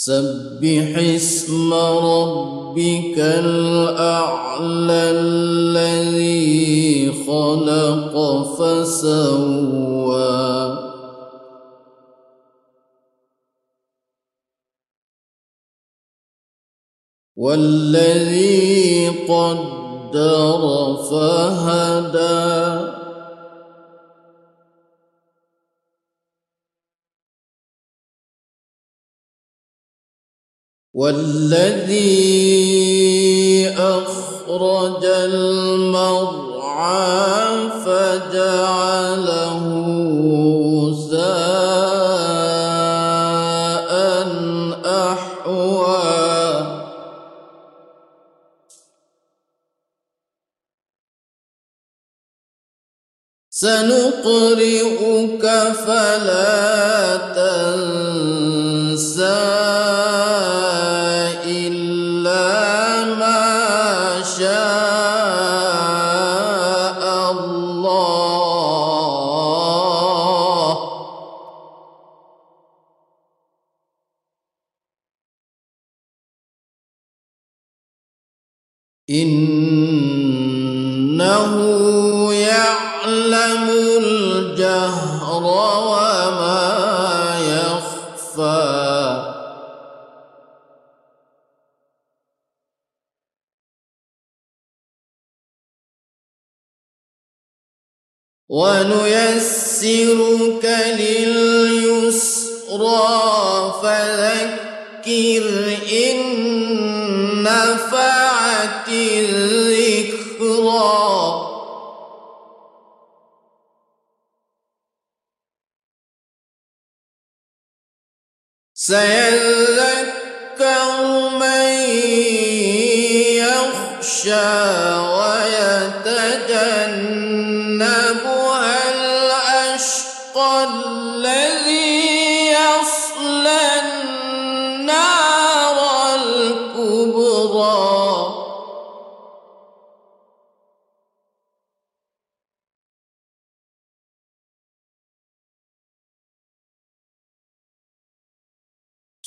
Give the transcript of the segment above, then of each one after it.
سبح اسم ربك الأعلى الذي خلق فسوى. والذي قدر فهدى. والذي أخرج المرعى فجعله ساء أحوى. سنقرئك فلا إنه يعلم الجهر وما يخفى. ونيسرك لليسرى فذكر إن نفعت الذكرى. سيذكر من يخشى ويتجنبها الأشقى الذي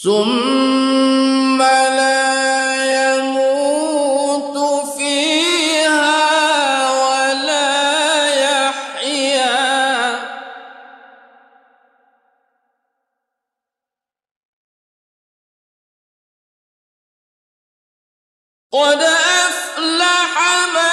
ثم لا يموت فيها ولا يحيا. قد أفلح من